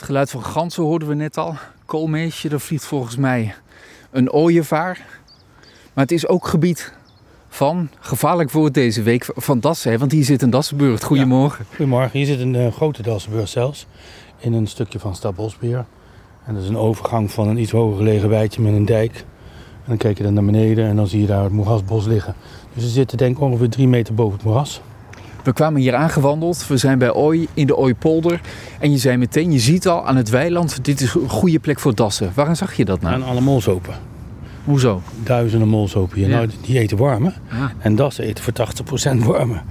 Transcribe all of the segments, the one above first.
Het geluid van ganzen hoorden we net al. Koolmeesje, daar vliegt volgens mij een ooievaar. Maar het is ook gebied van, gevaarlijk voor deze week, van Dassen. Hè? Want hier zit een Dassenburg. Goedemorgen. Goedemorgen. Hier zit een uh, grote Dassenburg zelfs. In een stukje van Stad Bosbeer. En dat is een overgang van een iets hoger gelegen weidje met een dijk. En dan kijk je dan naar beneden en dan zie je daar het moerasbos liggen. Dus we zitten denk ik ongeveer drie meter boven het moeras. We kwamen hier aangewandeld. We zijn bij Ooi in de Ooipolder. En je zei meteen, je ziet al aan het weiland, dit is een goede plek voor dassen. Waarom zag je dat nou? Aan alle molsopen. Hoezo? Duizenden molsopen hier. Ja. Nou, die eten wormen. Ja. En dassen eten voor 80% wormen.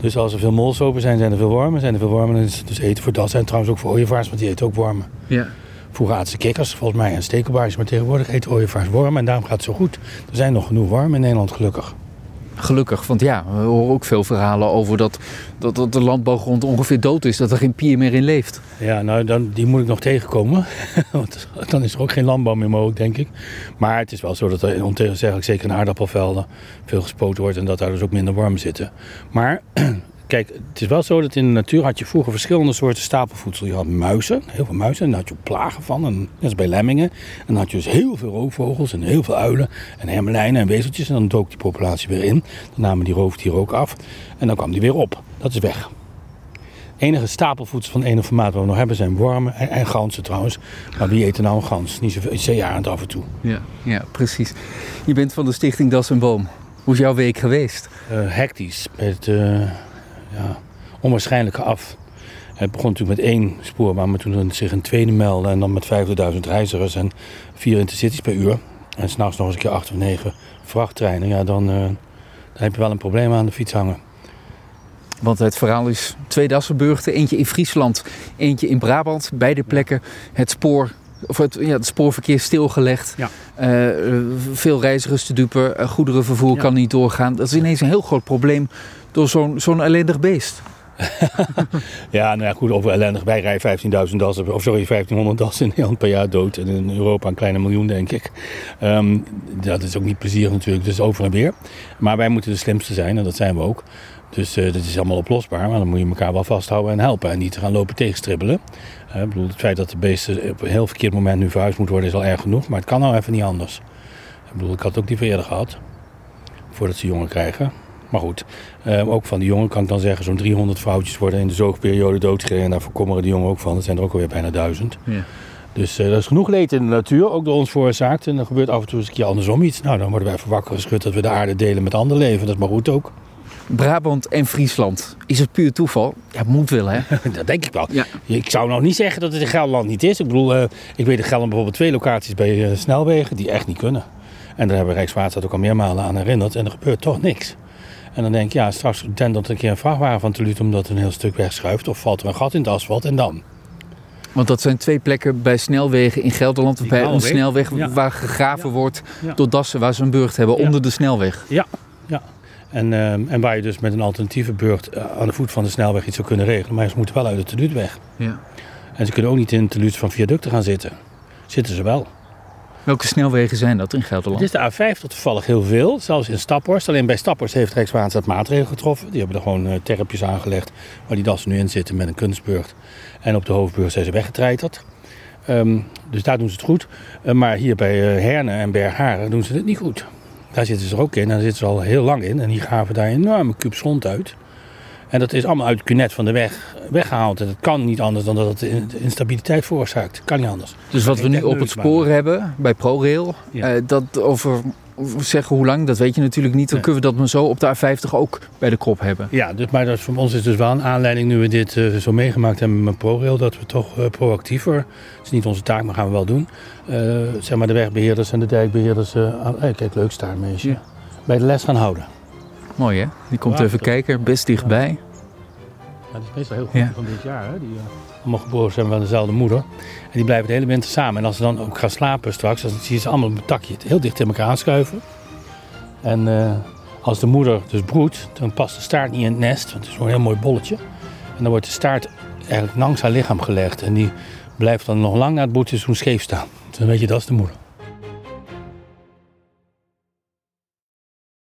Dus als er veel molsopen zijn, zijn er veel wormen. Zijn er veel wormen, dan is het dus eten voor dassen. En trouwens ook voor ooievaars, want die eten ook wormen. Ja. Vroeger aten ze kikkers, volgens mij, en stekelbaars. Maar tegenwoordig eten ooievaars wormen. En daarom gaat het zo goed. Er zijn nog genoeg wormen in Nederland, gelukkig. Gelukkig, want ja, we horen ook veel verhalen over dat, dat, dat de landbouwgrond ongeveer dood is, dat er geen pier meer in leeft. Ja, nou, dan, die moet ik nog tegenkomen. want dan is er ook geen landbouw meer mogelijk, denk ik. Maar het is wel zo dat er ontegenzeggelijk zeker in aardappelvelden veel gespoten wordt en dat daar dus ook minder wormen zitten. Maar Kijk, het is wel zo dat in de natuur had je vroeger verschillende soorten stapelvoedsel. Je had muizen, heel veel muizen, en daar had je plagen van. En, dat is bij lemmingen. En dan had je dus heel veel roofvogels en heel veel uilen en hermelijnen en wezeltjes. En dan dook die populatie weer in. Dan namen die roofdieren ook af. En dan kwam die weer op. Dat is weg. enige stapelvoedsel van enig formaat wat we nog hebben zijn wormen en, en ganzen trouwens. Maar wie eet er nou een gans? Niet zoveel, zeearend af en toe. Ja, ja, precies. Je bent van de stichting Das en Boom. Hoe is jouw week geweest? Uh, hectisch. Met... Uh, ja, onwaarschijnlijke af. Het begon natuurlijk met één spoorbaan, maar toen zich een tweede meldde en dan met 50.000 reizigers en vier intercities per uur. En s'nachts nog eens een keer acht of negen vrachttreinen, ja, dan, uh, dan heb je wel een probleem aan de fiets hangen. Want het verhaal is twee Dassenburgten, eentje in Friesland, eentje in Brabant. Beide plekken het spoor of het, ja, het spoorverkeer stilgelegd. Ja. Uh, veel reizigers te dupen, uh, goederenvervoer ja. kan niet doorgaan. Dat is ineens een heel groot probleem door zo'n zo'n ellendig beest. ja, nou ja, goed, over ellendig. Wij rijden 15.000 dassen, of sorry, 1500 dassen in Nederland per jaar dood. En in Europa een kleine miljoen, denk ik. Um, dat is ook niet plezierig natuurlijk, dus over en weer. Maar wij moeten de slimste zijn en dat zijn we ook. Dus uh, dat is allemaal oplosbaar, maar dan moet je elkaar wel vasthouden en helpen. En niet gaan lopen tegenstribbelen. Ik bedoel, het feit dat de beesten op een heel verkeerd moment nu verhuisd moeten worden is al erg genoeg. Maar het kan nou even niet anders. Ik bedoel, ik had ook die eerder gehad. Voordat ze jongen krijgen. Maar goed, uh, ook van die jongen kan ik dan zeggen, zo'n 300 vrouwtjes worden in de zoogperiode doodgereden. En daar voorkomen de jongen ook van. Dat zijn er ook alweer bijna duizend. Ja. Dus uh, er is genoeg leed in de natuur, ook door ons veroorzaakt. En er gebeurt af en toe eens een keer andersom iets. Nou, dan worden wij even wakker geschud dat we de aarde delen met ander leven. Dat is maar goed ook. Brabant en Friesland. Is het puur toeval? Ja, moet wel, hè? dat denk ik wel. Ja. Ik zou nog niet zeggen dat het in Gelderland niet is. Ik bedoel, uh, ik weet in Gelderland bijvoorbeeld twee locaties bij uh, snelwegen die echt niet kunnen. En daar hebben Rijkswaterstaat ook al meermalen aan herinnerd. En er gebeurt toch niks. En dan denk ik, ja, straks dat een keer een vrachtwagen van te omdat een heel stuk wegschuift. Of valt er een gat in het asfalt en dan? Want dat zijn twee plekken bij snelwegen in Gelderland. Die bij een snelweg ja. waar gegraven ja. wordt ja. door dassen waar ze een burcht hebben onder de snelweg. Ja, ja. En, uh, en waar je dus met een alternatieve burcht uh, aan de voet van de snelweg iets zou kunnen regelen. Maar ze moeten wel uit de teluut weg. Ja. En ze kunnen ook niet in de teluut van viaducten gaan zitten. Zitten ze wel. Welke snelwegen zijn dat in Gelderland? Het is de A5 tot toevallig heel veel, zelfs in Staphorst. Alleen bij Staphorst heeft Rijkswaterstaat maatregelen getroffen. Die hebben er gewoon uh, terpjes aangelegd waar die dassen nu in zitten met een kunstburg. En op de hoofdburg zijn ze weggetreiterd. Um, dus daar doen ze het goed. Uh, maar hier bij uh, Herne en Bergharen doen ze het niet goed. Daar zitten ze er ook in en daar zitten ze al heel lang in. En die gaven daar enorme kubus grond uit. En dat is allemaal uit het kunet van de weg weggehaald. En dat kan niet anders dan dat het instabiliteit veroorzaakt. Kan niet anders. Dus wat we nu op het spoor hebben bij ProRail, ja. uh, dat over zeggen hoe lang, dat weet je natuurlijk niet. Dan kunnen we dat maar zo op de A50 ook bij de kop hebben. Ja, dus, maar dat voor ons is dus wel een aanleiding nu we dit uh, zo meegemaakt hebben met ProRail. Dat we toch uh, proactiever, het is niet onze taak, maar gaan we wel doen. Uh, zeg maar de wegbeheerders en de dijkbeheerders, hey, kijk leuk staartmeisje, ja. bij de les gaan houden. Mooi hè? Die komt even kijken, best dichtbij. Ja, dat is meestal heel goed ja. van dit jaar. Hè? Die uh, allemaal geboren zijn van dezelfde moeder. En die blijven de hele winter samen. En als ze dan ook gaan slapen straks, dan zie je ze allemaal op een takje heel dicht in elkaar aanschuiven. En uh, als de moeder dus broedt, dan past de staart niet in het nest. Want het is zo'n heel mooi bolletje. En dan wordt de staart eigenlijk langs haar lichaam gelegd. En die blijft dan nog lang na het broedseizoen scheef staan. Dan weet je, dat is de moeder.